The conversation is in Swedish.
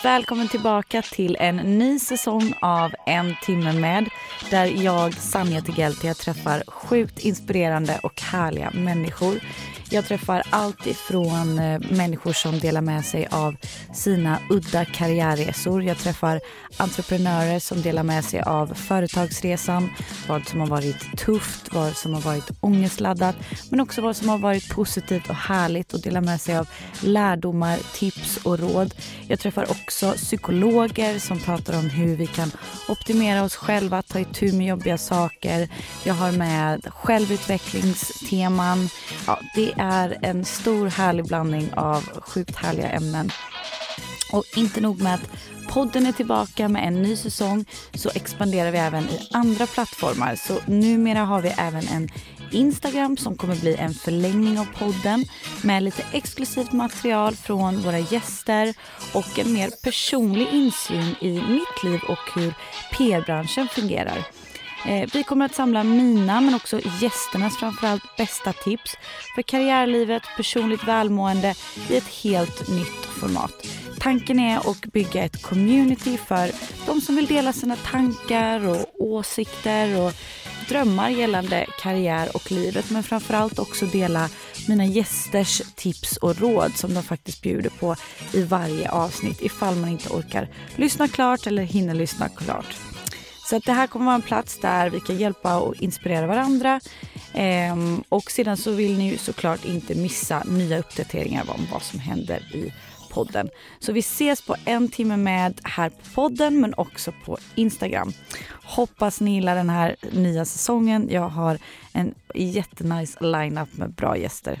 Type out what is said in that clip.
Välkommen tillbaka till en ny säsong av En timme med där jag, Sanja Tegeltia, träffar sjukt inspirerande och härliga människor. Jag träffar allt ifrån eh, människor som delar med sig av sina udda karriärresor. Jag träffar entreprenörer som delar med sig av företagsresan, vad som har varit tufft, vad som har varit ångestladdat, men också vad som har varit positivt och härligt och delar med sig av lärdomar, tips och råd. Jag träffar också psykologer som pratar om hur vi kan optimera oss själva, ta itu med jobbiga saker. Jag har med självutvecklingsteman. Ja, det är en stor härlig blandning av sjukt härliga ämnen. Och inte nog med att podden är tillbaka med en ny säsong så expanderar vi även i andra plattformar. Så numera har vi även en Instagram som kommer bli en förlängning av podden med lite exklusivt material från våra gäster och en mer personlig insyn i mitt liv och hur PR-branschen fungerar. Eh, vi kommer att samla mina men också gästernas framförallt bästa tips för karriärlivet, personligt välmående i ett helt nytt format. Tanken är att bygga ett community för de som vill dela sina tankar och åsikter och drömmar gällande karriär och livet men framförallt också dela mina gästers tips och råd som de faktiskt bjuder på i varje avsnitt ifall man inte orkar lyssna klart eller hinner lyssna klart. Så att det här kommer vara en plats där vi kan hjälpa och inspirera varandra. Ehm, och sedan så vill ni ju såklart inte missa nya uppdateringar om vad som händer i podden. Så vi ses på en timme med här på podden men också på Instagram. Hoppas ni gillar den här nya säsongen. Jag har en jättenice lineup med bra gäster.